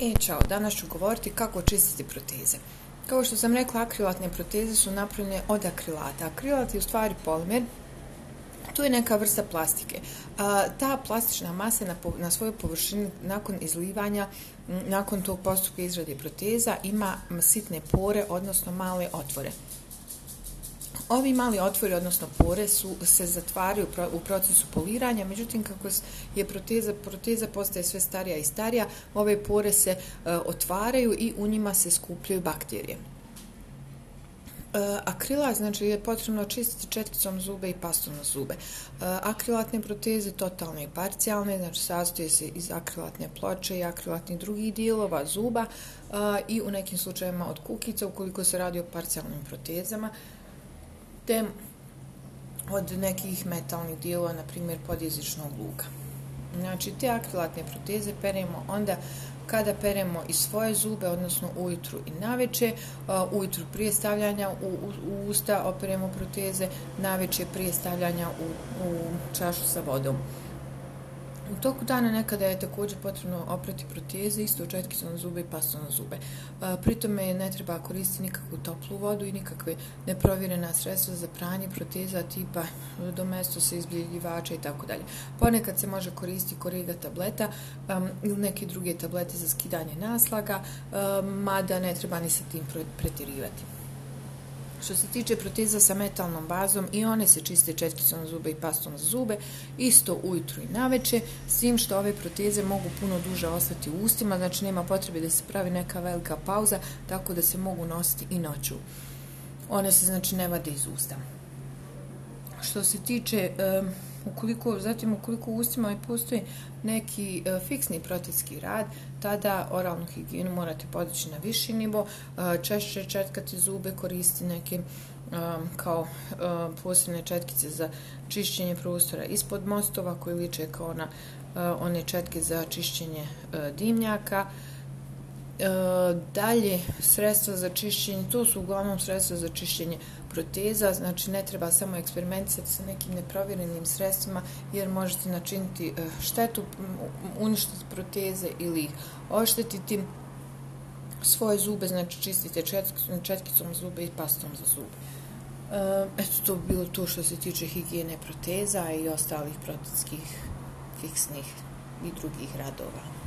E, čao, danas ću govoriti kako čistiti proteze. Kao što sam rekla, akrilatne proteze su napravljene od akrilata. Akrilat je u stvari polimer, to je neka vrsta plastike. A, ta plastična masa na, na svojoj površini nakon izlivanja, nakon tog postupka izrade proteza, ima sitne pore, odnosno male otvore. Ovi mali otvori, odnosno pore, su, se zatvaraju u procesu poliranja, međutim, kako je proteza, proteza postaje sve starija i starija, ove pore se e, otvaraju i u njima se skupljaju bakterije. E, Akrila, znači, je potrebno čistiti četkicom zube i pastom na zube. E, akrilatne proteze, totalne i parcijalne, znači, sastoje se iz akrilatne ploče i akrilatnih drugih dijelova zuba e, i u nekim slučajima od kukica, ukoliko se radi o parcijalnim protezama. Te od nekih metalnih dijelova, na primjer podjezičnog luka. Znači, te akrilatne proteze peremo onda kada peremo i svoje zube, odnosno ujutru i naveče, uh, ujutru prije stavljanja u, u, u usta operemo proteze, naveče prije stavljanja u, u čašu sa vodom. U toku dana nekada je također potrebno oprati proteze, isto četkicu na zube i pastu na zube. Pritome ne treba koristiti nikakvu toplu vodu i nikakve neprovjerena sredstva za pranje proteza tipa domesto sa izbljeljivača i tako dalje. Ponekad se može koristiti koriga tableta um, ili neke druge tablete za skidanje naslaga, um, mada ne treba ni sa tim pretirivati. Što se tiče proteza sa metalnom bazom, i one se čiste četkicom zube i pastom za zube, isto ujutru i naveče, s tim što ove proteze mogu puno duže ostati u ustima, znači nema potrebe da se pravi neka velika pauza, tako da se mogu nositi i noću. One se znači ne vade iz usta. Što se tiče... Um, ukoliko, zatim ukoliko u ustima i postoji neki e, fiksni protetski rad, tada oralnu higijenu morate podići na viši nivo, e, češće četkati zube, koristi neke um, kao uh, posebne četkice za čišćenje prostora ispod mostova koji liče kao na uh, one četke za čišćenje uh, dimnjaka. E, dalje sredstva za čišćenje, to su uglavnom sredstva za čišćenje proteza, znači ne treba samo eksperimentisati sa nekim neprovjerenim sredstvima jer možete načiniti e, štetu, uništiti proteze ili ih oštetiti svoje zube, znači čistite četkicom zube i pastom za zube. E, eto, to bi bilo to što se tiče higijene proteza i ostalih protetskih fiksnih i drugih radova.